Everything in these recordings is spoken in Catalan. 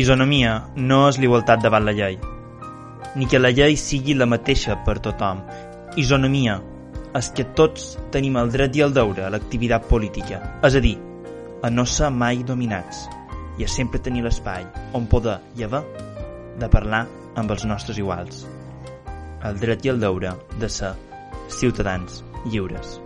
Isonomia no és l'igualtat davant la llei, ni que la llei sigui la mateixa per tothom. Isonomia és que tots tenim el dret i el deure a l'activitat política, és a dir, a no ser mai dominats i a sempre tenir l'espai on poder i haver de parlar amb els nostres iguals. El dret i el deure de ser ciutadans lliures.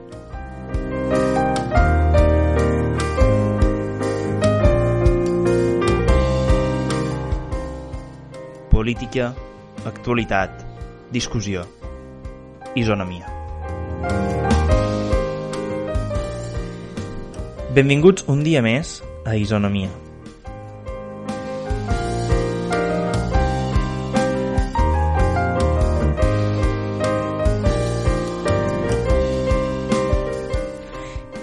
Política, actualitat, discussió, isonomia. Benvinguts un dia més a Isonomia.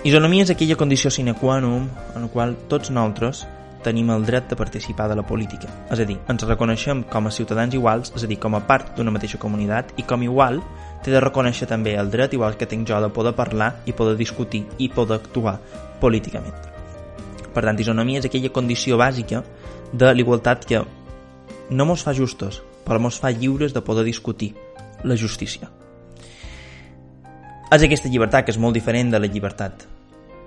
Isonomia és aquella condició sine qua non en la qual tots nosaltres tenim el dret de participar de la política. És a dir, ens reconeixem com a ciutadans iguals, és a dir, com a part d'una mateixa comunitat, i com igual té de reconèixer també el dret, igual que tinc jo, de poder parlar i poder discutir i poder actuar políticament. Per tant, isonomia és aquella condició bàsica de l'igualtat que no mos fa justos, però mos fa lliures de poder discutir la justícia. És aquesta llibertat que és molt diferent de la llibertat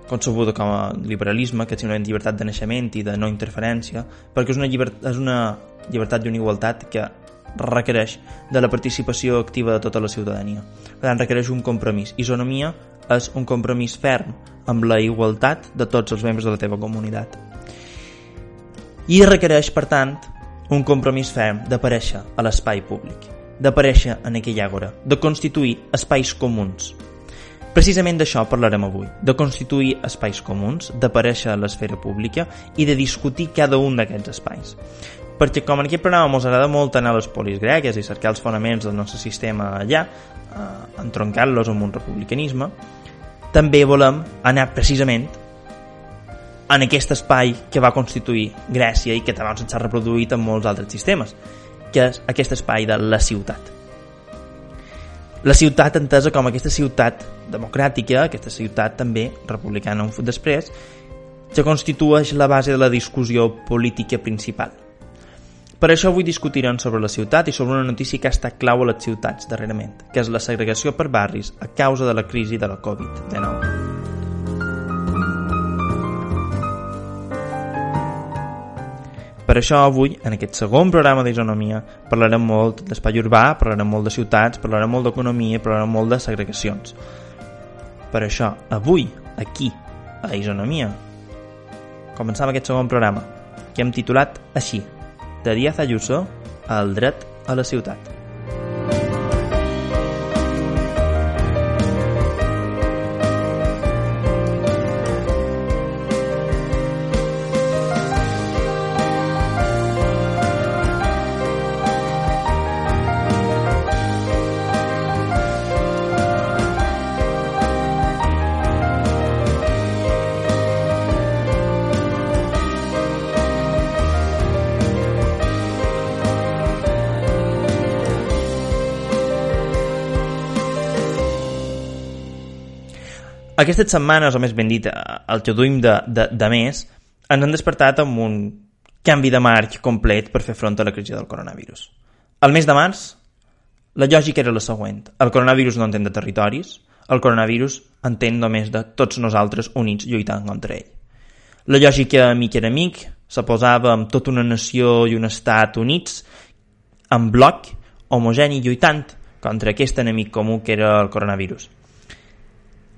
concebuda com a liberalisme, que és simplement llibertat de naixement i de no interferència, perquè és una, llibert és una llibertat i una igualtat que requereix de la participació activa de tota la ciutadania. Per tant, requereix un compromís. Isonomia és un compromís ferm amb la igualtat de tots els membres de la teva comunitat. I requereix, per tant, un compromís ferm d'aparèixer a l'espai públic, d'aparèixer en aquell àgora, de constituir espais comuns, Precisament d'això parlarem avui, de constituir espais comuns, d'aparèixer a l'esfera pública i de discutir cada un d'aquests espais. Perquè com en aquest programa ens agrada molt anar a les polis gregues i cercar els fonaments del nostre sistema allà, eh, entroncar-los amb un republicanisme, també volem anar precisament en aquest espai que va constituir Grècia i que també s'ha reproduït en molts altres sistemes, que és aquest espai de la ciutat la ciutat entesa com aquesta ciutat democràtica, aquesta ciutat també republicana un després, que constitueix la base de la discussió política principal. Per això avui discutirem sobre la ciutat i sobre una notícia que ha estat clau a les ciutats darrerament, que és la segregació per barris a causa de la crisi de la Covid-19. Per això avui, en aquest segon programa d'Isonomia, parlarem molt d'espai urbà, parlarem molt de ciutats, parlarem molt d'economia, parlarem molt de segregacions. Per això, avui, aquí, a Isonomia, començam aquest segon programa, que hem titulat així, de Díaz Ayuso al dret a la ciutat. Aquestes setmanes, o més ben dit, el que duim de, de, de més, ens han despertat amb un canvi de marc complet per fer front a la crisi del coronavirus. El mes de març, la lògica era la següent. El coronavirus no entén de territoris, el coronavirus entén només de tots nosaltres units lluitant contra ell. La lògica amic era amic, se posava amb tota una nació i un estat units, en bloc, homogeni, lluitant contra aquest enemic comú que era el coronavirus.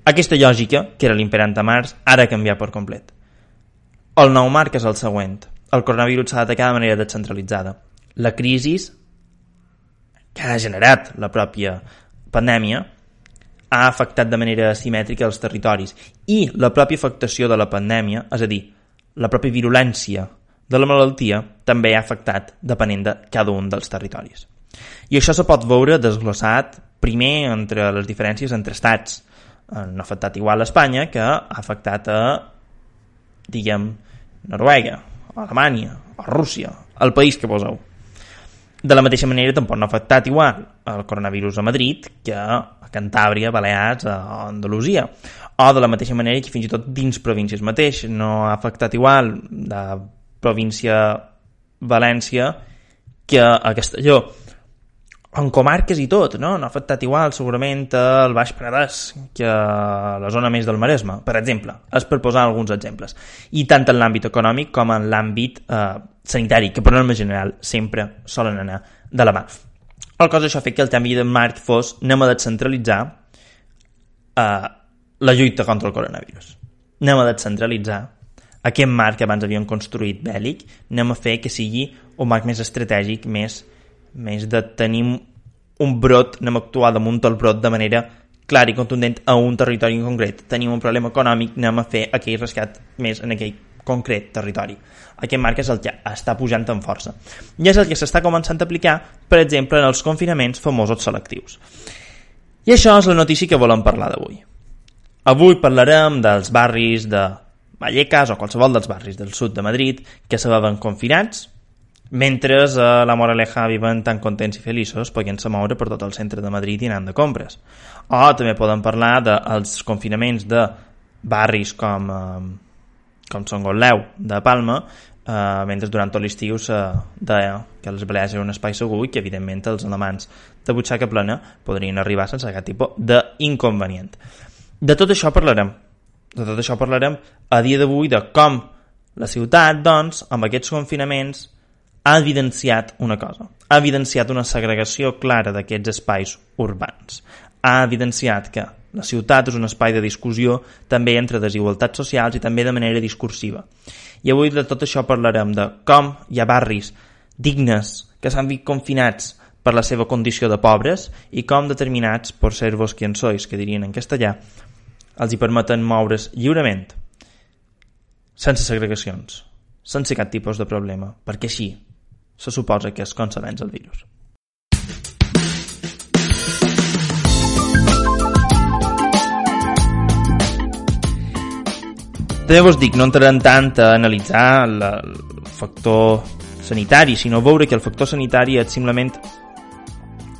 Aquesta lògica, que era l'imperant a març, ara ha canviat per complet. El nou marc és el següent. El coronavirus s'ha d'atacar de manera descentralitzada. La crisi que ha generat la pròpia pandèmia ha afectat de manera asimètrica els territoris i la pròpia afectació de la pandèmia, és a dir, la pròpia virulència de la malaltia també ha afectat depenent de cada un dels territoris. I això se pot veure desglossat primer entre les diferències entre estats, no ha afectat igual a Espanya que ha afectat a, diguem, Noruega, Alemanya, o Rússia, el país que poseu. De la mateixa manera, tampoc no ha afectat igual el coronavirus a Madrid que a Cantàbria, Balears o Andalusia. O de la mateixa manera que fins i tot dins províncies mateix no ha afectat igual de província València que a Castelló en comarques i tot, no? No ha afectat igual segurament el Baix Penedès que la zona més del Maresme, per exemple. És per posar alguns exemples. I tant en l'àmbit econòmic com en l'àmbit eh, sanitari, que per norma general sempre solen anar de la mà. El cosa això ha fet que el canvi de marc fos anem a descentralitzar eh, la lluita contra el coronavirus. Anem a descentralitzar aquest marc que abans havíem construït bèl·lic, anem a fer que sigui un marc més estratègic, més, més de tenir un brot, anem a actuar damunt el brot de manera clara i contundent a un territori en concret. Tenim un problema econòmic, anem a fer aquell rescat més en aquell concret territori. Aquest marc és el que està pujant en força. I és el que s'està començant a aplicar, per exemple, en els confinaments famosos selectius. I això és la notícia que volem parlar d'avui. Avui parlarem dels barris de Vallecas o qualsevol dels barris del sud de Madrid que se veuen confinats, mentre a la Moraleja viven tan contents i feliços podent-se moure per tot el centre de Madrid i anant de compres. O també podem parlar dels confinaments de barris com eh, com són Gotleu de Palma, eh, mentre durant tot l'estiu se deia que les Balears era un espai segur i que evidentment els alemans de butxaca plena podrien arribar sense cap tipus d'inconvenient. De tot això parlarem. De tot això parlarem a dia d'avui de com la ciutat, doncs, amb aquests confinaments, ha evidenciat una cosa. Ha evidenciat una segregació clara d'aquests espais urbans. Ha evidenciat que la ciutat és un espai de discussió també entre desigualtats socials i també de manera discursiva. I avui de tot això parlarem de com hi ha barris dignes que s'han vist confinats per la seva condició de pobres i com determinats, per ser vos qui en sois, que dirien en castellà, els hi permeten moure's lliurement, sense segregacions, sense cap tipus de problema, perquè així se suposa que és com s'avenç el virus. També vos dic, no entrarem tant a analitzar la, el factor sanitari, sinó veure que el factor sanitari és simplement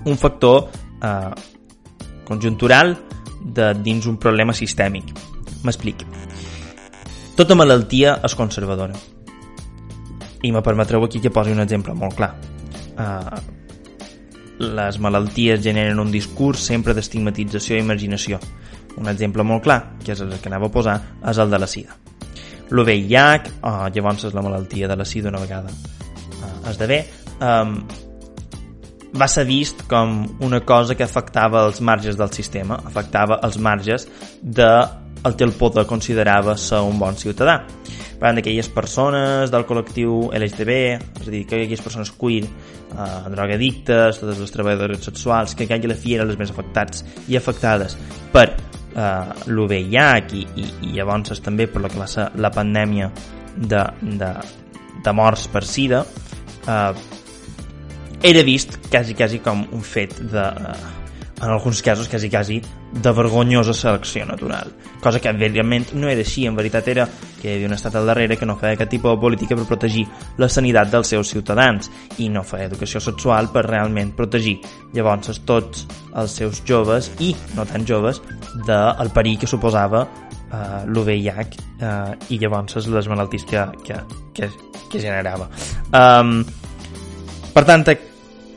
un factor eh, conjuntural de dins un problema sistèmic. M'explic. Tota malaltia és conservadora. I me permetreu aquí que posi un exemple molt clar. Uh, les malalties generen un discurs sempre d'estigmatització i imaginació. Un exemple molt clar, que és el que anava a posar, és el de la sida. L'UVIH, oh, llavors és la malaltia de la sida una vegada eh, esdevé, um, va ser vist com una cosa que afectava els marges del sistema, afectava els marges de el poder considerava ser un bon ciutadà. Per tant, d'aquelles persones del col·lectiu LGTB, és a dir, que aquelles persones queer, eh, drogadictes, totes les treballadores sexuals, que aquelles la fi eren les més afectats i afectades per eh, l'UVIH i, i, i llavors també per va ser la pandèmia de, de, de morts per sida eh, era vist quasi, quasi com un fet de, eh, en alguns casos quasi, quasi de vergonyosa selecció natural. Cosa que evidentment no era així. En veritat era que hi havia un estat al darrere que no feia aquest tipus de política per protegir la sanitat dels seus ciutadans i no feia educació sexual per realment protegir llavors tots els seus joves i no tan joves del perill que suposava eh, l'UVIH eh, i llavors les malalties que, que, que, que generava. Um, per tant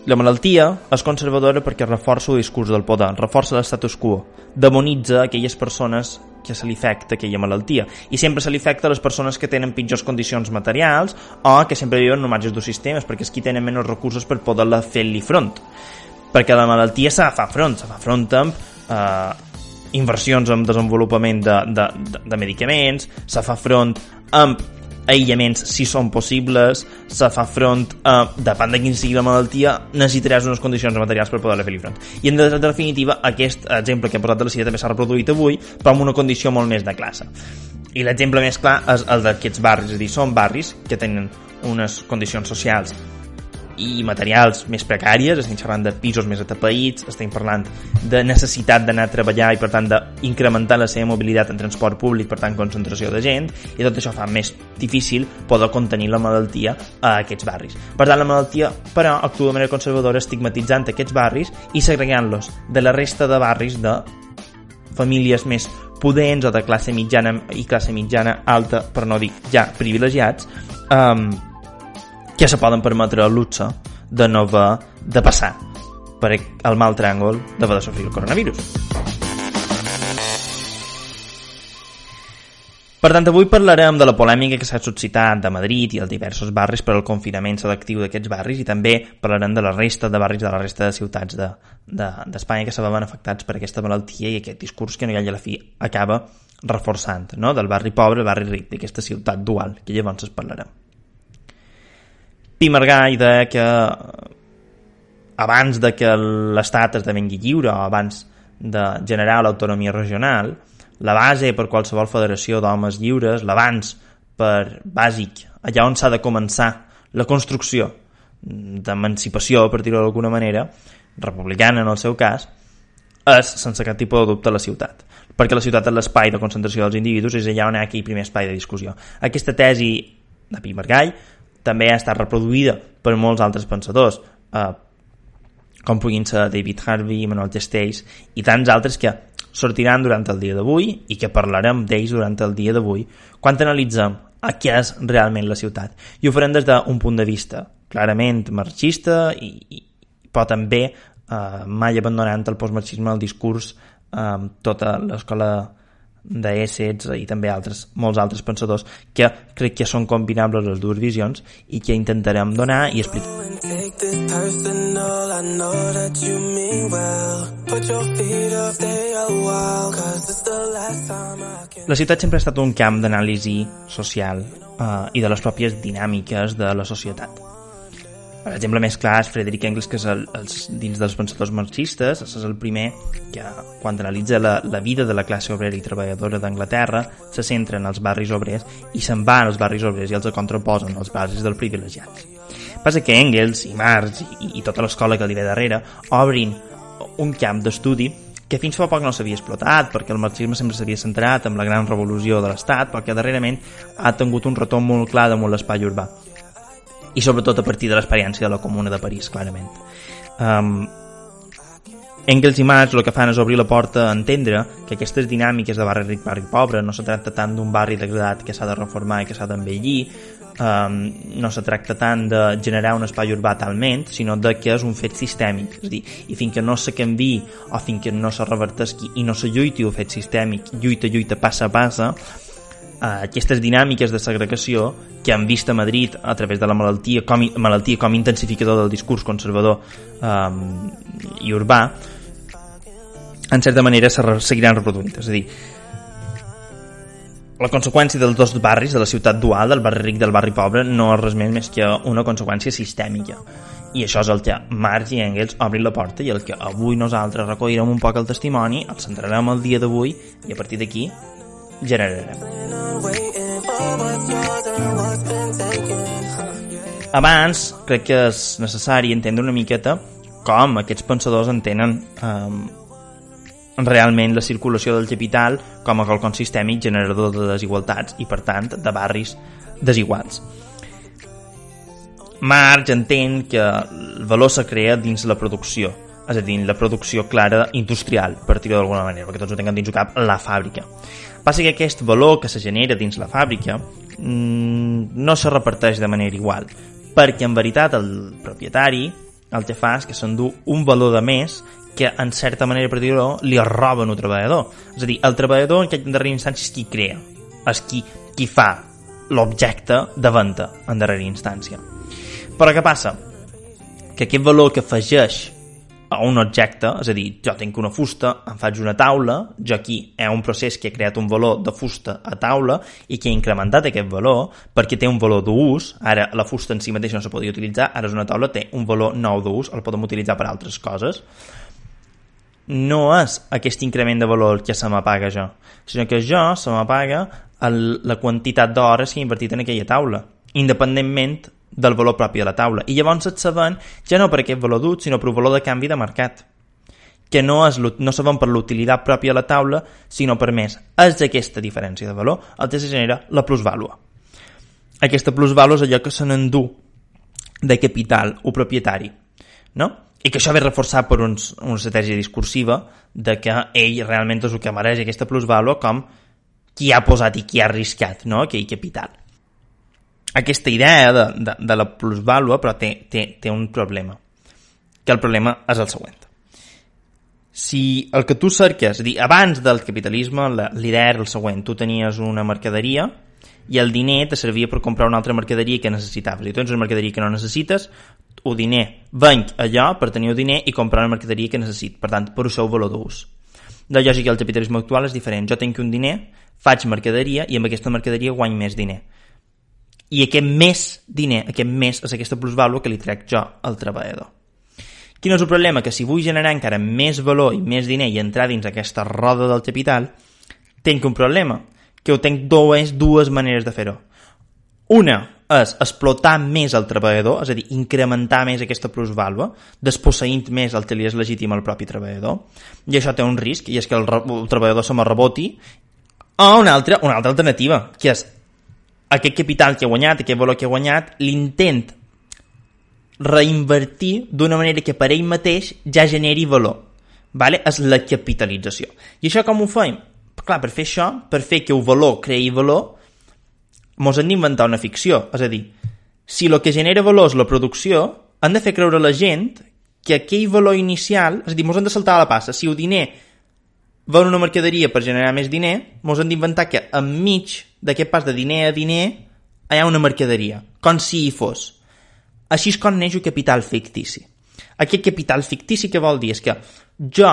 la malaltia és conservadora perquè reforça el discurs del poder, reforça l'estatus quo, demonitza aquelles persones que se li afecta aquella malaltia. I sempre se li afecta a les persones que tenen pitjors condicions materials o que sempre viuen en marges dels sistemes perquè és qui tenen menys recursos per poder-la fer-li front. Perquè la malaltia se fa front se fa front amb eh, inversions en desenvolupament de, de, de, de medicaments se fa front amb aïllaments si són possibles, se fa front a, depèn de quin sigui la malaltia, necessitaràs unes condicions materials per poder-la fer front. I en definitiva, aquest exemple que he posat de la sida també s'ha reproduït avui, però amb una condició molt més de classe. I l'exemple més clar és el d'aquests barris, és a dir, són barris que tenen unes condicions socials i materials més precàries, estem xerrant de pisos més atapeïts, estem parlant de necessitat d'anar a treballar i per tant d'incrementar la seva mobilitat en transport públic, per tant concentració de gent, i tot això fa més difícil poder contenir la malaltia a aquests barris. Per tant, la malaltia, però, actua de manera conservadora estigmatitzant aquests barris i segregant-los de la resta de barris de famílies més pudents o de classe mitjana i classe mitjana alta, per no dir ja privilegiats, um, que se poden permetre el luxe de no haver de passar per el mal tràngol d'haver de sofrir el coronavirus. Per tant, avui parlarem de la polèmica que s'ha suscitat de Madrid i els diversos barris per al confinament selectiu d'aquests barris i també parlarem de la resta de barris de la resta de ciutats d'Espanya de, de, que veuen afectats per aquesta malaltia i aquest discurs que no hi ha a la fi acaba reforçant, no? del barri pobre al barri ric, d'aquesta ciutat dual, que llavors es parlarem. Pi Margall deia que abans de que l'Estat esdevengui lliure o abans de generar l'autonomia regional, la base per qualsevol federació d'homes lliures, l'abans per bàsic, allà on s'ha de començar la construcció d'emancipació, per dir-ho d'alguna manera, republicana en el seu cas, és, sense cap tipus de dubte, la ciutat. Perquè la ciutat és l'espai de concentració dels individus, és allà on hi ha aquí primer espai de discussió. Aquesta tesi de Pi Margall també ha estat reproduïda per molts altres pensadors, eh, com puguin ser David Harvey, Manuel Castells i tants altres que sortiran durant el dia d'avui i que parlarem d'ells durant el dia d'avui quan analitzem a què és realment la ciutat. I ho farem des d'un punt de vista clarament marxista i, i però també eh, mai abandonant el postmarxisme, el discurs, eh, tota l'escola d'Essets i també altres, molts altres pensadors que crec que són combinables les dues visions i que intentarem donar i explicar. La ciutat sempre ha estat un camp d'anàlisi social eh, i de les pròpies dinàmiques de la societat L'exemple més clar és Frederick Engels, que és el, els, dins dels pensadors marxistes, és el primer que, quan analitza la, la vida de la classe obrera i treballadora d'Anglaterra, se centra en els barris obrers i se'n va als barris obrers i els contraposen als barris dels privilegiats. Passa que Engels i Marx i, i tota l'escola que li ve darrere obrin un camp d'estudi que fins fa poc no s'havia explotat, perquè el marxisme sempre s'havia centrat en la gran revolució de l'Estat, però que darrerament ha tingut un retorn molt clar damunt l'espai urbà i sobretot a partir de l'experiència de la Comuna de París, clarament. Um, Engels i Marx el que fan és obrir la porta a entendre que aquestes dinàmiques de barri ric, barri pobre no se tracta tant d'un barri degradat que s'ha de reformar i que s'ha d'envellir, um, no se tracta tant de generar un espai urbà talment, sinó de que és un fet sistèmic. És dir, i fins que no se canvi o fins que no se revertesqui i no se lluiti un fet sistèmic, lluita, lluita, passa a passa, eh, aquestes dinàmiques de segregació que han vist a Madrid a través de la malaltia com, malaltia com intensificador del discurs conservador eh, i urbà en certa manera se seguiran reproduint és a dir la conseqüència dels dos barris de la ciutat dual, del barri ric del barri pobre, no és res més que una conseqüència sistèmica. I això és el que Marx i Engels obrin la porta i el que avui nosaltres recollirem un poc el testimoni, el centrarem el dia d'avui i a partir d'aquí generarem. Abans, crec que és necessari entendre una miqueta com aquests pensadors entenen eh, realment la circulació del capital com a quelcom sistèmic generador de desigualtats i, per tant, de barris desiguals. Marx entén que el valor se crea dins la producció, és a dir, la producció clara industrial, per dir-ho d'alguna manera, perquè tots ho tinguem dins el cap, la fàbrica. Passa que aquest valor que se genera dins la fàbrica mmm, no se reparteix de manera igual, perquè en veritat el propietari el que fa és que s'endú un valor de més que en certa manera per dir-ho li roben un treballador és a dir, el treballador en darrera instància és qui crea és qui, qui fa l'objecte de venda en darrera instància però què passa? que aquest valor que afegeix a un objecte, és a dir, jo tinc una fusta, em faig una taula, jo aquí hi ha un procés que ha creat un valor de fusta a taula i que ha incrementat aquest valor perquè té un valor d'ús, ara la fusta en si mateixa no se podia utilitzar, ara és una taula, té un valor nou d'ús, el podem utilitzar per altres coses. No és aquest increment de valor que se m'apaga jo, sinó que jo se m'apaga la quantitat d'hores que he invertit en aquella taula, independentment del valor propi de la taula. I llavors et sabem ja no per aquest valor dut, sinó per un valor de canvi de mercat que no, és, no sabem per l'utilitat pròpia de la taula, sinó per més. És aquesta diferència de valor el que se genera la plusvàlua. Aquesta plusvàlua és allò que se n'endú de capital o propietari, no? I que això ve reforçat per uns, una estratègia discursiva de que ell realment és el que mereix aquesta plusvàlua com qui ha posat i qui ha arriscat no? aquell capital. Aquesta idea de, de, de la plusvàlua, però té, té, té un problema. Que el problema és el següent. Si el que tu cerques, és dir, abans del capitalisme, l'idea era el següent. Tu tenies una mercaderia i el diner te servia per comprar una altra mercaderia que necessitaves. I tu tens una mercaderia que no necessites, o diner venc allò per tenir el diner i comprar una mercaderia que necessit. Per tant, per el valor d'ús. La lògica del capitalisme actual és diferent. Jo tinc un diner, faig mercaderia i amb aquesta mercaderia guany més diner. I aquest més diner, aquest més és aquesta plusvàlua que li trec jo al treballador. Quin és el problema? Que si vull generar encara més valor i més diner i entrar dins aquesta roda del capital, tinc un problema, que ho tinc dues, dues maneres de fer-ho. Una és explotar més el treballador, és a dir, incrementar més aquesta plusvàlua, desposseint més el que li és legítim al propi treballador, i això té un risc, i és que el, el treballador se me reboti, o una altra, una altra alternativa, que és aquest capital que ha guanyat, aquest valor que ha guanyat, l'intent reinvertir d'una manera que per ell mateix ja generi valor. Vale? És la capitalització. I això com ho fem? Clar, per fer això, per fer que el valor creï valor, mos hem d'inventar una ficció. És a dir, si el que genera valor és la producció, han de fer creure a la gent que aquell valor inicial, és a dir, mos hem de saltar a la passa. Si el diner va una mercaderia per generar més diner, mos hem d'inventar que enmig d'aquest pas de diner a diner hi ha una mercaderia, com si hi fos. Així és com neix el capital fictici. Aquest capital fictici que vol dir és que jo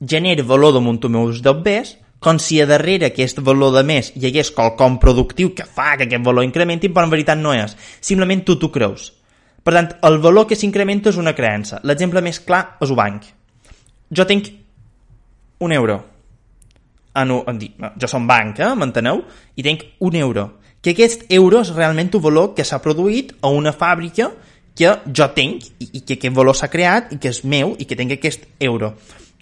genero valor damunt els meus dobbers, com si a darrere aquest valor de més hi hagués qualcom productiu que fa que aquest valor incrementi, però en veritat no és. Simplement tu t'ho creus. Per tant, el valor que s'incrementa és una creença. L'exemple més clar és el banc. Jo tinc un euro. Ah, no, jo som banc, eh? m'enteneu? I tinc un euro. Que aquest euro és realment un valor que s'ha produït a una fàbrica que jo tinc i, i que aquest valor s'ha creat i que és meu i que tinc aquest euro.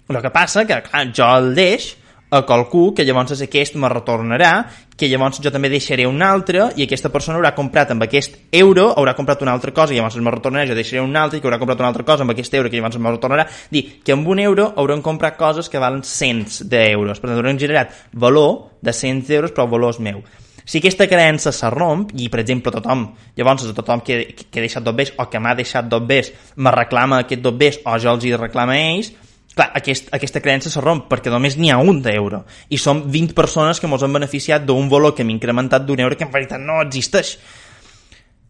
El que passa que, clar, jo el deix a qualcú que llavors aquest me retornarà, que llavors jo també deixaré un altre i aquesta persona haurà comprat amb aquest euro, haurà comprat una altra cosa i llavors me retornarà, jo deixaré un altre i que haurà comprat una altra cosa amb aquest euro que llavors me retornarà. Dir que amb un euro haurem comprat coses que valen cents d'euros. Per tant, haurem generat valor de cents d'euros però el valor és meu. Si aquesta creença se romp, i per exemple tothom, llavors tothom que, que he deixat dobbers o que m'ha deixat dobbers me reclama aquest dobbers o jo els hi reclama a ells, Clar, aquest, aquesta creença se romp perquè només n'hi ha un d'euro i som 20 persones que ens han beneficiat d'un valor que hem incrementat d'un euro que en veritat no existeix.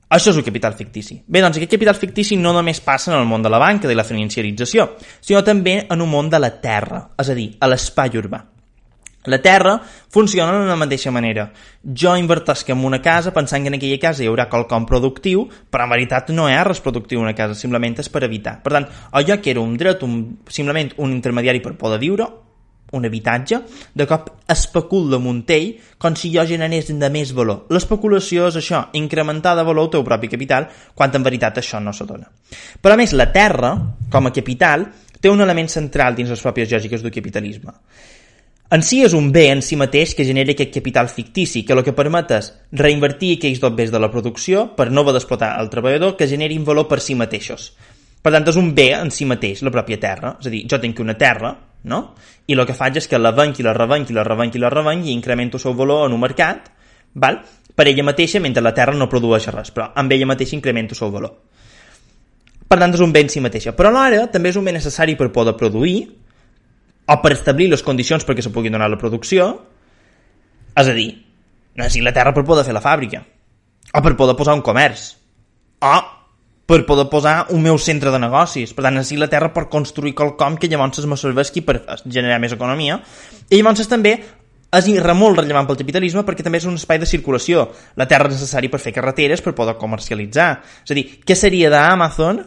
Això és el capital fictici. Bé, doncs aquest capital fictici no només passa en el món de la banca, de la financiarització, sinó també en un món de la terra, és a dir, a l'espai urbà. La terra funciona de la mateixa manera. Jo invertesc en una casa pensant que en aquella casa hi haurà qualcom productiu, però en veritat no hi ha res productiu en una casa, simplement és per evitar. Per tant, allò que era un dret, un, simplement un intermediari per poder viure, un habitatge, de cop especul de Montell com si jo generés de més valor. L'especulació és això, incrementar de valor el teu propi capital, quan en veritat això no s'adona. Però a més, la terra, com a capital, té un element central dins les pròpies lògiques del capitalisme. En si és un bé en si mateix que genera aquest capital fictici, que el que permet és reinvertir aquells dobbers de la producció per no haver d'explotar el treballador que generin valor per si mateixos. Per tant, és un bé en si mateix, la pròpia terra. És a dir, jo tinc una terra, no? I el que faig és que la venc i la revenc i la revenc i la revenc i incremento el seu valor en un mercat, val? per ella mateixa, mentre la terra no produeix res, però amb ella mateixa incremento el seu valor. Per tant, és un bé en si mateixa. Però alhora també és un bé necessari per poder produir, o per establir les condicions perquè se pugui donar la producció, és a dir, necessita la terra per poder fer la fàbrica, o per poder posar un comerç, o per poder posar un meu centre de negocis. Per tant, necessita la terra per construir quelcom que llavors me serveixi per generar més economia. I llavors també és molt rellevant pel capitalisme perquè també és un espai de circulació. La terra és necessària per fer carreteres, per poder comercialitzar. És a dir, què seria d'Amazon,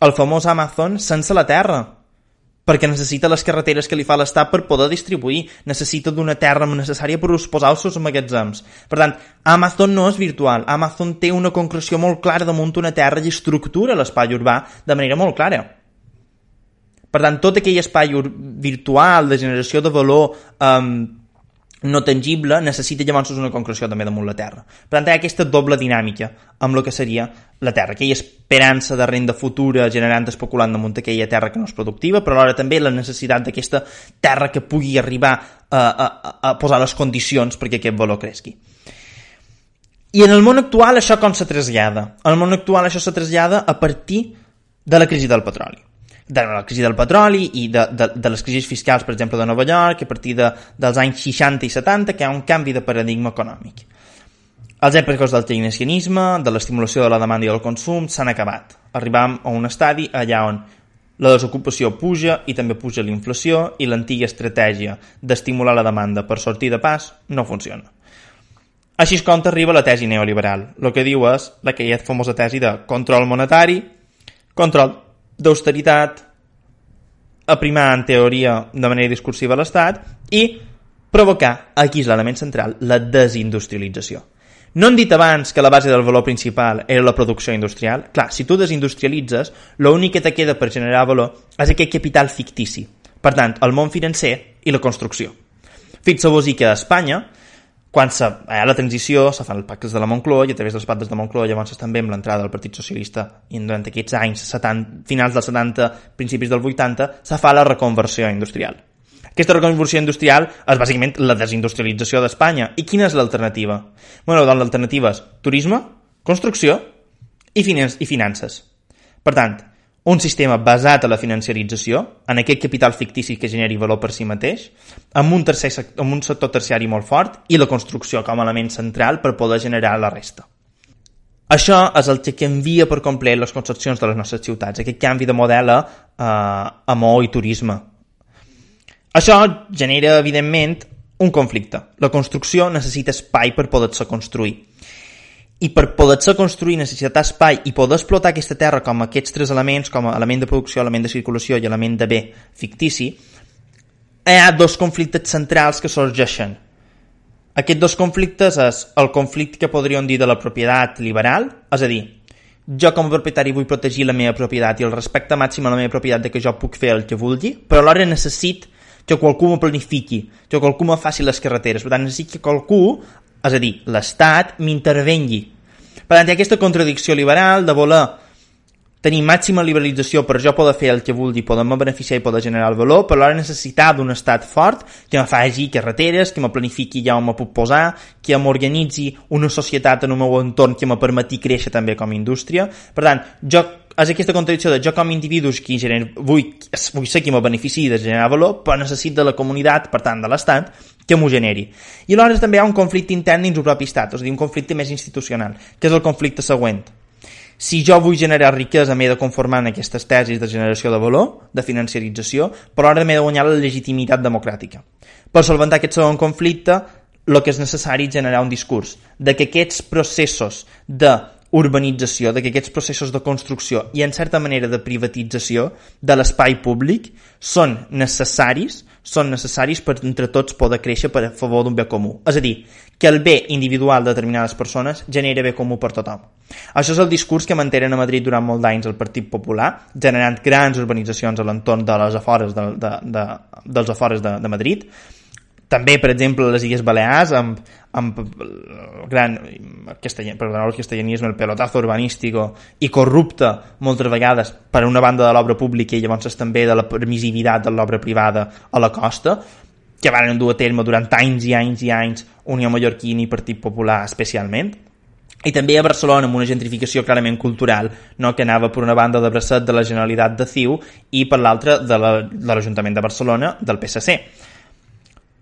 el famós Amazon, sense la terra? Perquè necessita les carreteres que li fa l'Estat per poder distribuir, necessita d'una terra necessària per posar els seus magatzems. Per tant, Amazon no és virtual, Amazon té una concreció molt clara damunt una terra i estructura l'espai urbà de manera molt clara. Per tant, tot aquell espai virtual de generació de valor um, no tangible necessita llavors una concreció també damunt la Terra. Per tant, hi ha aquesta doble dinàmica amb el que seria la Terra, aquella esperança de renda futura generant especulant damunt aquella Terra que no és productiva, però alhora també la necessitat d'aquesta Terra que pugui arribar a, a, a posar les condicions perquè aquest valor cresqui. I en el món actual això com se trasllada? En el món actual això se trasllada a partir de la crisi del petroli de la crisi del petroli i de, de, de les crisis fiscals, per exemple, de Nova York, a partir de, dels anys 60 i 70, que hi ha un canvi de paradigma econòmic. Els èpoques del keynesianisme, de l'estimulació de la demanda i del consum, s'han acabat. Arribam a un estadi allà on la desocupació puja i també puja la inflació i l'antiga estratègia d'estimular la demanda per sortir de pas no funciona. Així es com arriba la tesi neoliberal. El que diu és la que ha famosa tesi de control monetari, control d'austeritat, aprimar en teoria de manera discursiva l'Estat i provocar, aquí és l'element central, la desindustrialització. No hem dit abans que la base del valor principal era la producció industrial? Clar, si tu desindustrialitzes, l'únic que te queda per generar valor és aquest capital fictici. Per tant, el món financer i la construcció. Fixeu-vos que a Espanya, quan se, hi ha la transició, se fan els pactes de la Moncloa i a través dels pactes de Moncloa llavors també amb l'entrada del Partit Socialista i durant aquests anys, 70, finals dels 70, principis del 80, se fa la reconversió industrial. Aquesta reconversió industrial és bàsicament la desindustrialització d'Espanya. I quina és l'alternativa? Bueno, doncs l'alternativa és turisme, construcció i finances. Per tant, un sistema basat a la financiarització, en aquest capital fictici que generi valor per si mateix, amb un, tercer, amb un sector terciari molt fort i la construcció com a element central per poder generar la resta. Això és el que canvia per complet les concepcions de les nostres ciutats, aquest canvi de model a eh, amor i turisme, això genera, evidentment, un conflicte. La construcció necessita espai per poder-se construir. I per poder-se construir necessitar espai i poder explotar aquesta terra com aquests tres elements, com element de producció, element de circulació i element de bé fictici, hi ha dos conflictes centrals que sorgeixen. Aquests dos conflictes és el conflicte que podríem dir de la propietat liberal, és a dir, jo com a propietari vull protegir la meva propietat i el respecte màxim a la meva propietat de que jo puc fer el que vulgui, però alhora necessit que qualcú me planifiqui, que qualcú me faci les carreteres. Per tant, necessito que qualcú, és a dir, l'Estat, m'intervengui. Per tant, aquesta contradicció liberal de voler tenir màxima liberalització per jo poder fer el que vulgui, poder-me beneficiar i poder generar el valor, però alhora necessitar d'un estat fort que me faci carreteres, que me planifiqui ja on me puc posar, que m'organitzi una societat en el meu entorn que me permeti créixer també com a indústria. Per tant, jo és aquesta contradicció de jo com a individus qui gener, vull, vull ser qui me benefici de generar valor, però necessito de la comunitat, per tant de l'Estat, que m'ho generi. I alhora també hi ha un conflicte intern dins el propi estat, és a dir, un conflicte més institucional, que és el conflicte següent. Si jo vull generar riquesa, m'he de conformar en aquestes tesis de generació de valor, de financiarització, però ara m'he de guanyar la legitimitat democràtica. Per solventar aquest segon conflicte, el que és necessari és generar un discurs de que aquests processos de urbanització, de que aquests processos de construcció i en certa manera de privatització de l'espai públic són necessaris són necessaris per entre tots poder créixer per a favor d'un bé comú. És a dir, que el bé individual de determinades persones genera bé comú per tothom. Això és el discurs que mantenen a Madrid durant molt d'anys el Partit Popular, generant grans urbanitzacions a l'entorn de les afores de, de, de, dels afores de, de Madrid, també, per exemple, les Illes Balears, amb, amb el gran perdoneu el castellanisme, el pelotazo urbanístico i corrupte moltes vegades per una banda de l'obra pública i llavors també de la permissivitat de l'obra privada a la costa, que van dur a terme durant anys i anys i anys Unió Mallorquina i Partit Popular especialment, i també a Barcelona amb una gentrificació clarament cultural no? que anava per una banda de bracet de la Generalitat de CiU i per l'altra de l'Ajuntament la, de Barcelona del PSC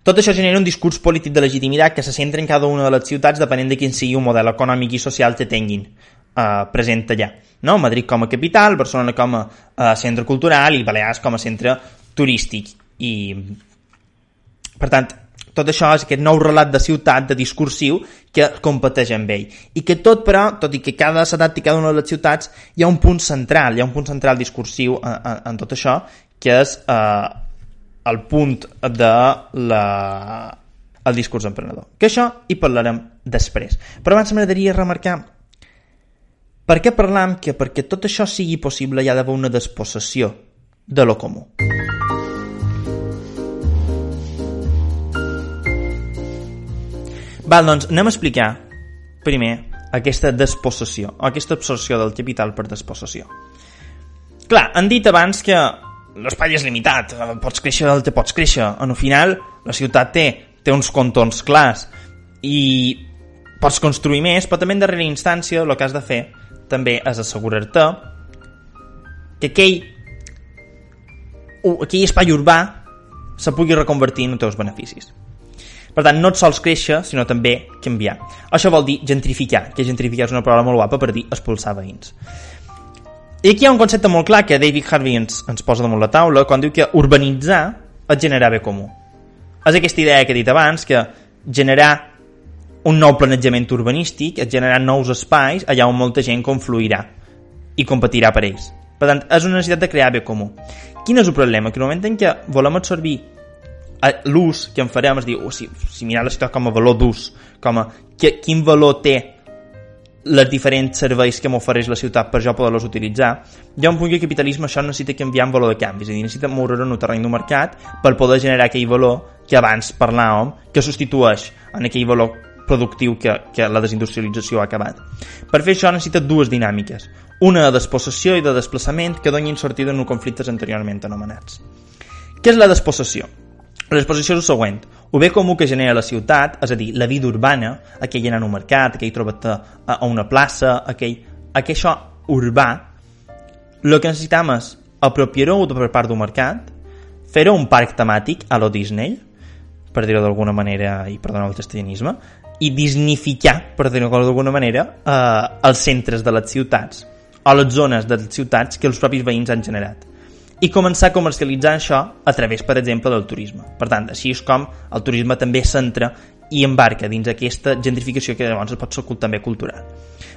tot això genera un discurs polític de legitimitat que se centra en cada una de les ciutats depenent de quin sigui un model econòmic i social que tinguin eh, present allà. No? Madrid com a capital, Barcelona com a eh, centre cultural i Balears com a centre turístic. I, per tant, tot això és aquest nou relat de ciutat, de discursiu, que competeix amb ell. I que tot, però, tot i que cada ciutat i cada una de les ciutats, hi ha un punt central, hi ha un punt central discursiu en, en, en tot això, que és eh, el punt de la, el discurs emprenedor. Que això hi parlarem després. Però abans m'agradaria remarcar per què parlam que perquè tot això sigui possible hi ha d'haver una despossessió de lo comú. Val, doncs anem a explicar primer aquesta despossessió, aquesta absorció del capital per despossessió. Clar, han dit abans que l'espai és limitat, eh, pots créixer el que pots créixer. En el final, la ciutat té, té uns contorns clars i pots construir més, però també en darrera instància el que has de fer també és assegurar-te que aquell, aquell espai urbà se pugui reconvertir en els teus beneficis. Per tant, no et sols créixer, sinó també canviar. Això vol dir gentrificar, que gentrificar és una paraula molt guapa per dir expulsar veïns. I aquí hi ha un concepte molt clar que David Harvey ens, ens posa damunt la taula quan diu que urbanitzar és generar bé comú. És aquesta idea que he dit abans, que generar un nou planejament urbanístic és generar nous espais allà on molta gent confluirà i competirà per ells. Per tant, és una necessitat de crear bé comú. Quin és el problema? Que en el moment en què volem absorbir l'ús que en farem és dir, oh, si, si mirar la ciutat com a valor d'ús, com a que, quin valor té les diferents serveis que m'ofereix la ciutat per jo poder-los utilitzar, hi ha un punt que el capitalisme això necessita canviar en valor de canvi, és a dir, necessita moure en un terreny d'un mercat per poder generar aquell valor que abans parlàvem, que substitueix en aquell valor productiu que, que la desindustrialització ha acabat. Per fer això necessita dues dinàmiques, una de despossessió i de desplaçament que donin sortida en els conflictes anteriorment anomenats. Què és la despossessió? L'exposició és el següent. O bé comú que genera la ciutat, és a dir, la vida urbana, aquell anar a un mercat, aquell trobar-te a una plaça, aquell, aquell això urbà, el que necessitem és apropiar-ho per part d'un mercat, fer-ho un parc temàtic a lo Disney, per dir-ho d'alguna manera, i perdoneu el castellanisme, i disnificar, per dir-ho d'alguna manera, eh, els centres de les ciutats, o les zones de les ciutats que els propis veïns han generat i començar a comercialitzar això a través, per exemple, del turisme. Per tant, així és com el turisme també s'entra i embarca dins aquesta gentrificació que llavors pot ser també cultural.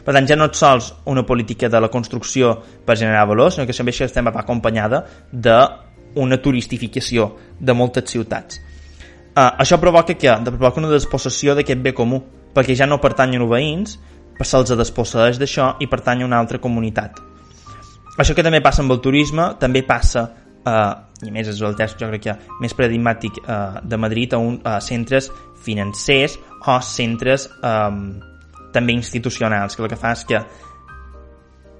Per tant, ja no és sols una política de la construcció per generar valor, sinó que també això estem acompanyada d'una turistificació de moltes ciutats. Uh, això provoca que provoca una despossessió d'aquest bé comú, perquè ja no pertanyen a veïns, se'ls desposseix d'això i pertany a una altra comunitat això que també passa amb el turisme, també passa, eh, i més és el test jo crec que més paradigmàtic eh, de Madrid, a, un, a centres financers o centres eh, també institucionals, que el que fa és que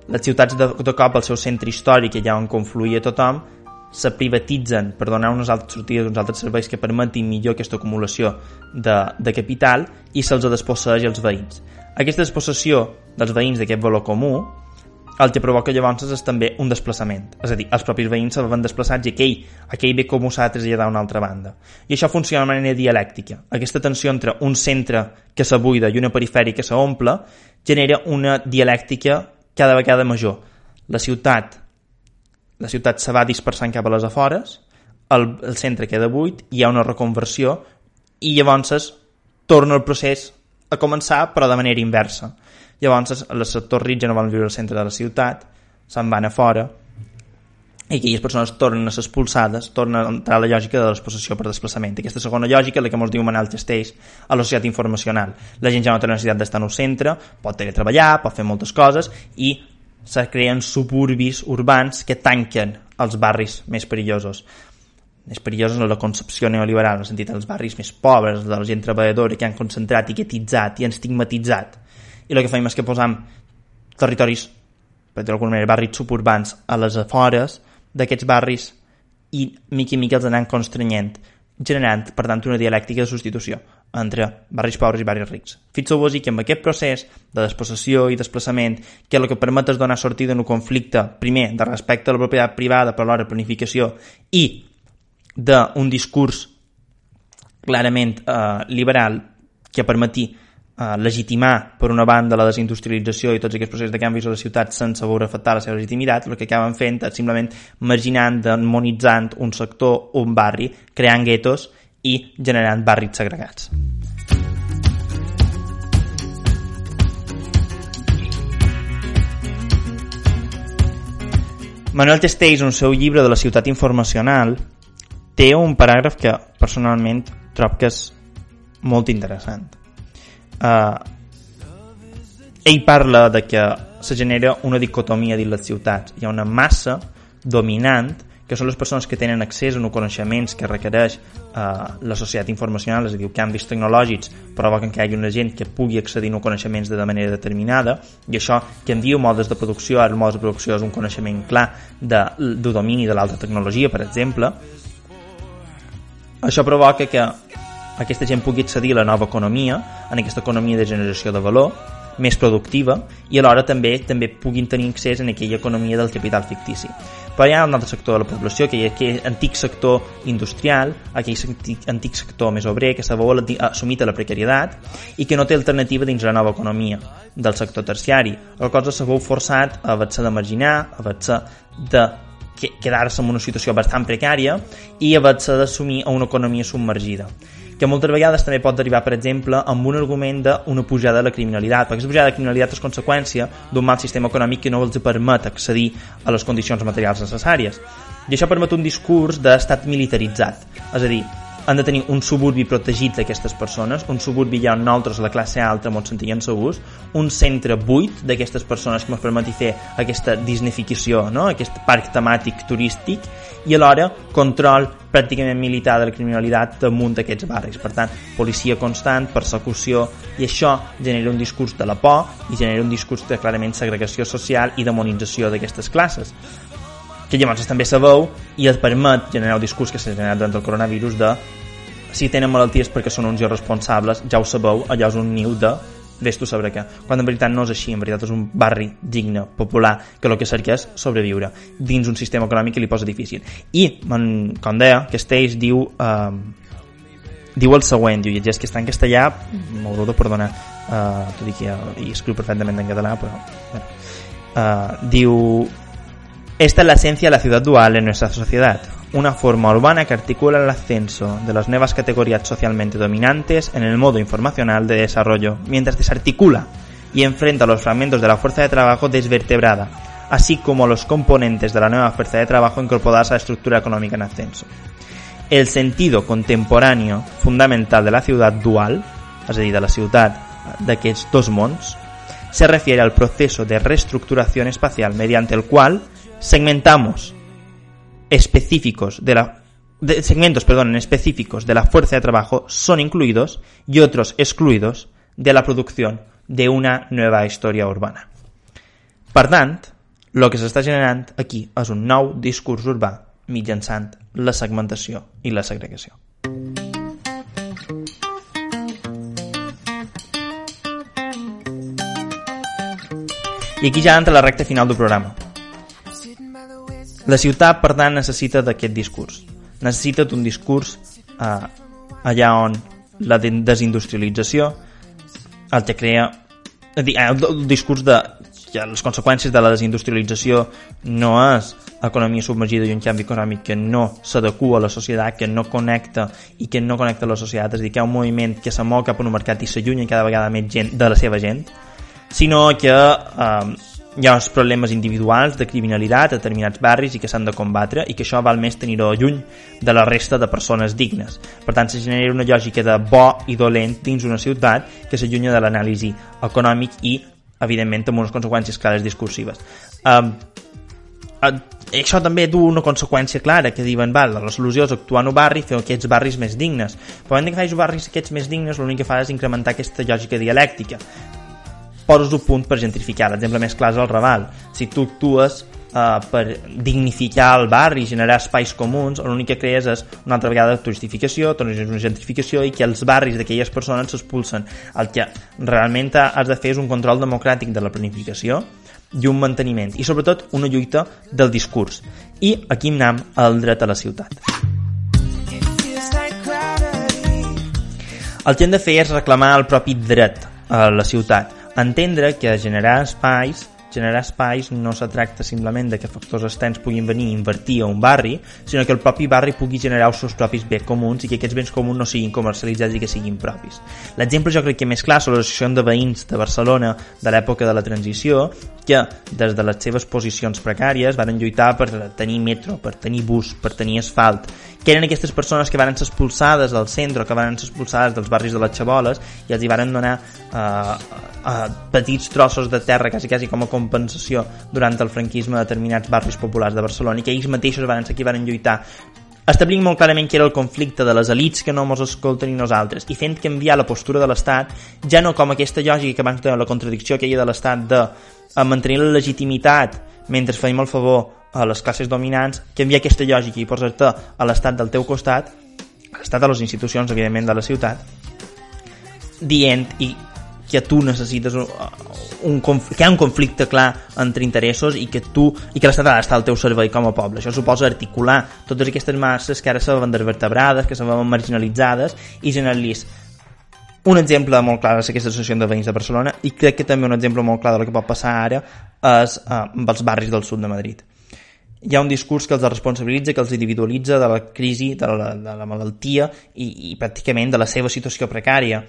les ciutats de, de cop al seu centre històric, allà on confluïa tothom, se privatitzen per donar unes altres sortides, uns altres serveis que permetin millor aquesta acumulació de, de capital i se'ls desposseix als veïns. Aquesta despossessió dels veïns d'aquest valor comú el que provoca llavors és també un desplaçament. És a dir, els propis veïns se van desplaçats i aquell, aquell ve com s'ha de traslladar a una altra banda. I això funciona de manera dialèctica. Aquesta tensió entre un centre que s'abuida i una perifèria que s'omple genera una dialèctica cada vegada major. La ciutat la ciutat se va dispersant cap a les afores, el, el centre queda buit, hi ha una reconversió i llavors torna el procés a començar però de manera inversa Llavors, els sectors rics ja no van viure al centre de la ciutat, se'n van a fora, i aquelles persones tornen a ser expulsades, tornen a entrar a la lògica de l'exposició per desplaçament. Aquesta segona lògica, la que ens diu Manel Testeix a la societat informacional. La gent ja no té la necessitat d'estar en un centre, pot treballar, pot fer moltes coses, i se creen suburbis urbans que tanquen els barris més perillosos més perillosos en la concepció neoliberal, en el sentit dels barris més pobres, de la gent treballadora que han concentrat, etiquetitzat i han estigmatitzat i el que fem és que posam territoris, per dir d'alguna manera, barris suburbans a les afores d'aquests barris i mica i mica els anant constrenyent, generant, per tant, una dialèctica de substitució entre barris pobres i barris rics. Fixeu-vos que amb aquest procés de despossessió i desplaçament, que el que permet és donar sortida en un conflicte, primer, de respecte a la propietat privada, però alhora planificació, i d'un discurs clarament eh, liberal que permeti eh, legitimar, per una banda, la desindustrialització i tots aquests processos de canvis a la ciutat sense veure afectar la seva legitimitat, el que acaben fent és simplement marginant, demonitzant un sector, un barri, creant guetos i generant barris segregats. Manuel Testeix, en el seu llibre de la ciutat informacional, té un paràgraf que personalment trob que és molt interessant eh, ell parla de que se genera una dicotomia dins les ciutats. Hi ha una massa dominant que són les persones que tenen accés a uns coneixements que requereix eh, la societat informacional, és a dir, canvis tecnològics provoquen que hi hagi una gent que pugui accedir a coneixements de manera determinada i això que en diu modes de producció, el mode de producció és un coneixement clar de, de domini de l'alta tecnologia, per exemple. Això provoca que aquesta gent pugui accedir a la nova economia, en aquesta economia de generació de valor, més productiva i alhora també també puguin tenir accés en aquella economia del capital fictici. Però hi ha un altre sector de la població, que hi ha aquell antic sector industrial, aquell antic, antic sector més obrer, que s'ha assumit a la precarietat i que no té alternativa dins la nova economia del sector terciari. El cosa s'ha veu forçat a haver-se de marginar, a haver-se de quedar-se en una situació bastant precària i haver-se d'assumir a una economia submergida que moltes vegades també pot derivar, per exemple, amb un argument d'una pujada de la criminalitat, perquè aquesta pujada de la criminalitat és conseqüència d'un mal sistema econòmic que no els permet accedir a les condicions materials necessàries. I això permet un discurs d'estat militaritzat, és a dir, han de tenir un suburbi protegit d'aquestes persones, un suburbi ja on nosaltres, la classe alta, ens sentien segurs, un centre buit d'aquestes persones que ens permeti fer aquesta disnificació, no? aquest parc temàtic turístic, i alhora control pràcticament militar de la criminalitat damunt d'aquests barris. Per tant, policia constant, persecució, i això genera un discurs de la por i genera un discurs de clarament segregació social i demonització d'aquestes classes que llavors també sabeu i et permet generar el discurs que s'ha generat durant el coronavirus de si tenen malalties perquè són uns irresponsables, ja ho sabeu, allò és un niu de vés tu saber què. Quan en veritat no és així, en veritat és un barri digne, popular, que el que cerca és sobreviure dins un sistema econòmic que li posa difícil. I, com deia, Castells diu, eh, diu el següent, diu, llegeix que està en castellà, m'haureu de perdonar, eh, tot i que i escriu perfectament en català, però... Bueno, eh, diu, Esta es la esencia de la ciudad dual en nuestra sociedad, una forma urbana que articula el ascenso de las nuevas categorías socialmente dominantes en el modo informacional de desarrollo, mientras desarticula y enfrenta los fragmentos de la fuerza de trabajo desvertebrada, así como los componentes de la nueva fuerza de trabajo incorporadas a la estructura económica en ascenso. El sentido contemporáneo fundamental de la ciudad dual, es a dir, de la ciutat d'aquests dos mons, se refiere al proceso de reestructuración espacial mediante el cual segmentamos específicos de la segmentos, perdón, específicos de la fuerza de trabajo son incluidos y otros excluidos de la producción de una nueva història urbana. Per tant, el que s'està generant aquí és un nou discurs urbà mitjançant la segmentació i la segregació. I aquí ja entra la recta final del programa. La ciutat, per tant, necessita d'aquest discurs. Necessita d'un discurs eh, allà on la desindustrialització el que crea el, el discurs de que les conseqüències de la desindustrialització no és economia submergida i un canvi econòmic que no s'adequa a la societat, que no connecta i que no connecta a la societat, és a dir, que hi ha un moviment que se mou cap a un mercat i s'allunya cada vegada més gent de la seva gent, sinó que eh, hi ha uns problemes individuals de criminalitat a determinats barris i que s'han de combatre i que això val més tenir-ho lluny de la resta de persones dignes. Per tant, se genera una lògica de bo i dolent dins una ciutat que s'allunya de l'anàlisi econòmic i, evidentment, amb unes conseqüències clares discursives. Um, això també du una conseqüència clara que diuen, val, la solució és actuar en un barri fer aquests barris més dignes però hem que fer barris aquests més dignes l'únic que fa és incrementar aquesta lògica dialèctica poses un punt per gentrificar. L'exemple més clar és el Raval. Si tu actues uh, per dignificar el barri generar espais comuns, l'únic que crees és una altra vegada turistificació, una gentrificació i que els barris d'aquelles persones s'expulsen. El que realment has de fer és un control democràtic de la planificació i un manteniment, i sobretot una lluita del discurs. I aquí anem al dret a la ciutat. El que hem de fer és reclamar el propi dret a la ciutat entendre que generar espais generar espais no se tracta simplement de que factors externs puguin venir i invertir a un barri, sinó que el propi barri pugui generar els seus propis béns comuns i que aquests béns comuns no siguin comercialitzats i que siguin propis. L'exemple jo crec que més clar són l'associació de veïns de Barcelona de l'època de la transició, que des de les seves posicions precàries van lluitar per tenir metro, per tenir bus, per tenir asfalt, que eren aquestes persones que van ser expulsades del centre, que van ser expulsades dels barris de les xaboles i els hi van donar eh, eh, petits trossos de terra quasi, quasi com a compensació durant el franquisme de determinats barris populars de Barcelona i que ells mateixos van ser qui van lluitar. Establint molt clarament que era el conflicte de les elites que no mos escolten i nosaltres i fent canviar la postura de l'Estat ja no com aquesta lògica que abans deia la contradicció que hi ha de l'Estat de mantenir la legitimitat mentre feim el favor a les classes dominants, canviar aquesta lògica i posar-te a l'estat del teu costat l'estat a les institucions, evidentment, de la ciutat, dient i que tu necessites un, un que hi ha un conflicte clar entre interessos i que tu i que l'estat ha d'estar al teu servei com a poble. Això suposa articular totes aquestes masses que ara se veuen desvertebrades, que se veuen marginalitzades i generar-los un exemple molt clar és aquesta associació de veïns de Barcelona i crec que també un exemple molt clar del que pot passar ara és eh, amb els barris del sud de Madrid. Hi ha un discurs que els responsabilitza, que els individualitza de la crisi, de la, de la malaltia i, i pràcticament de la seva situació precària.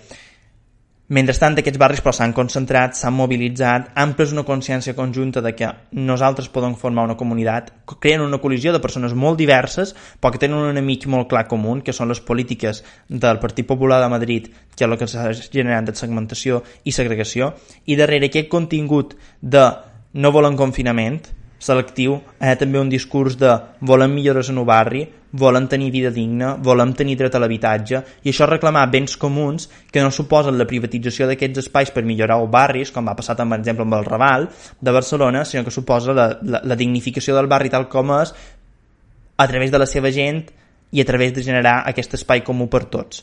Mentrestant, aquests barris però s'han concentrat, s'han mobilitzat, han pres una consciència conjunta de que nosaltres podem formar una comunitat, creen una col·lisió de persones molt diverses, però que tenen un enemic molt clar comú, que són les polítiques del Partit Popular de Madrid, que és el que s'ha generat de segmentació i segregació, i darrere aquest contingut de no volen confinament, selectiu, ha també un discurs de volem millores en el barri, volem tenir vida digna, volem tenir dret a l'habitatge, i això reclamar béns comuns que no suposen la privatització d'aquests espais per millorar els barris, com va passar, per exemple, amb el Raval de Barcelona, sinó que suposa la, la, la dignificació del barri tal com és a través de la seva gent i a través de generar aquest espai comú per tots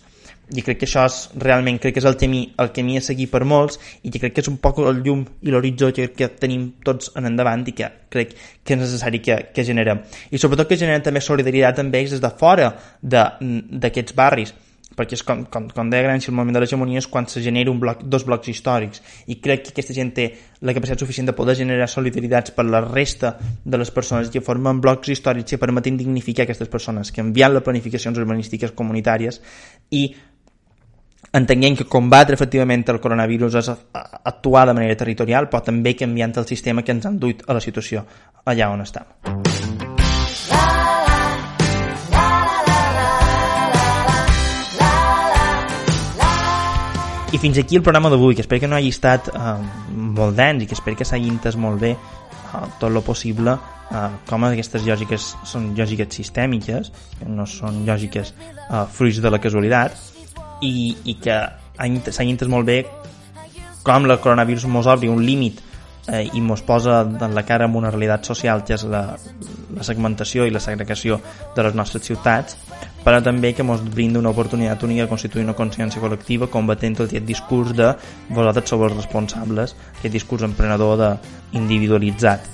i crec que això és realment crec que és el camí, el camí a seguir per molts i que crec que és un poc el llum i l'horitzó que, que tenim tots en endavant i que crec que és necessari que, que generem. I sobretot que generem també solidaritat amb ells des de fora d'aquests barris perquè és com, com, com deia Gramsci, el moment de l'hegemonia és quan se genera un bloc, dos blocs històrics i crec que aquesta gent té la capacitat suficient de poder generar solidaritats per la resta de les persones que formen blocs històrics que permeten dignificar aquestes persones, que enviant les planificacions urbanístiques comunitàries i entenguem que combatre efectivament el coronavirus és actuar de manera territorial, però també canviant el sistema que ens han duit a la situació allà on estem. I fins aquí el programa d'avui, que espero que no hagi estat eh, molt dens i que espero que s'hagi entès molt bé eh, tot lo possible eh, com aquestes lògiques són lògiques sistèmiques, que no són lògiques eh, fruits de la casualitat, i, i que s'ha entès molt bé com la coronavirus mos obri un límit eh, i mos posa en la cara amb una realitat social que és la, la segmentació i la segregació de les nostres ciutats però també que ens brinda una oportunitat única de constituir una consciència col·lectiva combatent aquest discurs de vosaltres sou els responsables, aquest discurs emprenedor de individualitzat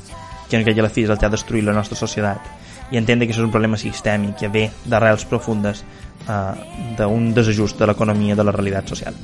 que en aquella la fi és el que ha destruït la nostra societat i entendre que això és un problema sistèmic que ve d'arrels profundes eh, d'un desajust de l'economia de la realitat social.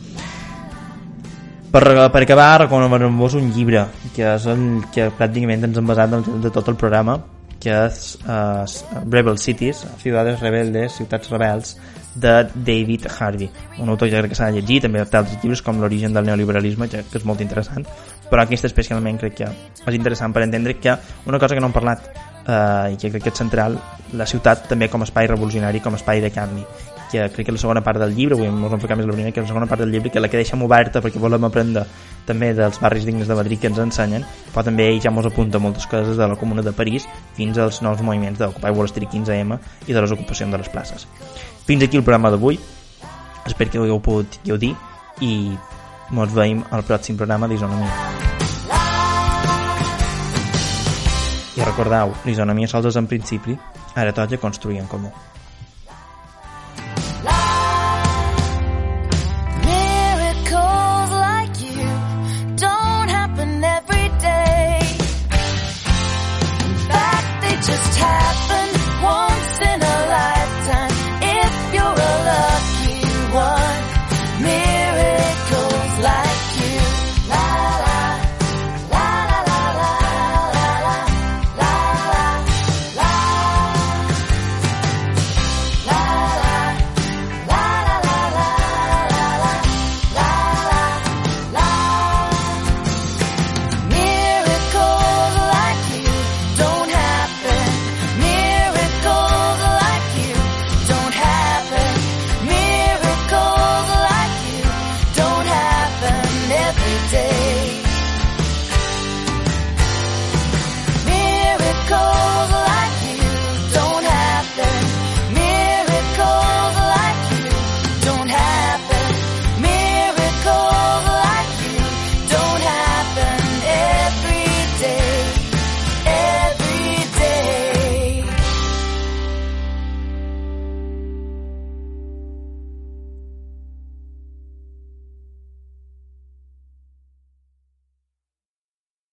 Per, per acabar recomanem-vos un llibre que és el que pràcticament ens hem basat de, de tot el programa que és uh, Rebel Cities Ciudades Rebeldes, Ciutats Rebels de David Harvey. Un autor que crec que s'ha de llegir també té altres llibres com l'origen del neoliberalisme que, que és molt interessant però aquest especialment crec que és interessant per entendre que una cosa que no hem parlat eh, i que crec que és central la ciutat també com a espai revolucionari com a espai de canvi que crec que la segona part del llibre, avui ens enfocar més la primera, que la segona part del llibre, que la que deixem oberta perquè volem aprendre també dels barris dignes de Madrid que ens ensenyen, però també ell ja ens apunta moltes coses de la Comuna de París fins als nous moviments d'Occupy Wall Street 15M i de les ocupacions de les places. Fins aquí el programa d'avui, espero que ho hagueu pogut dir i ens veiem al pròxim programa d'Isonomia. I recordeu, l'isonomia sols és en principi, ara toca construir en comú.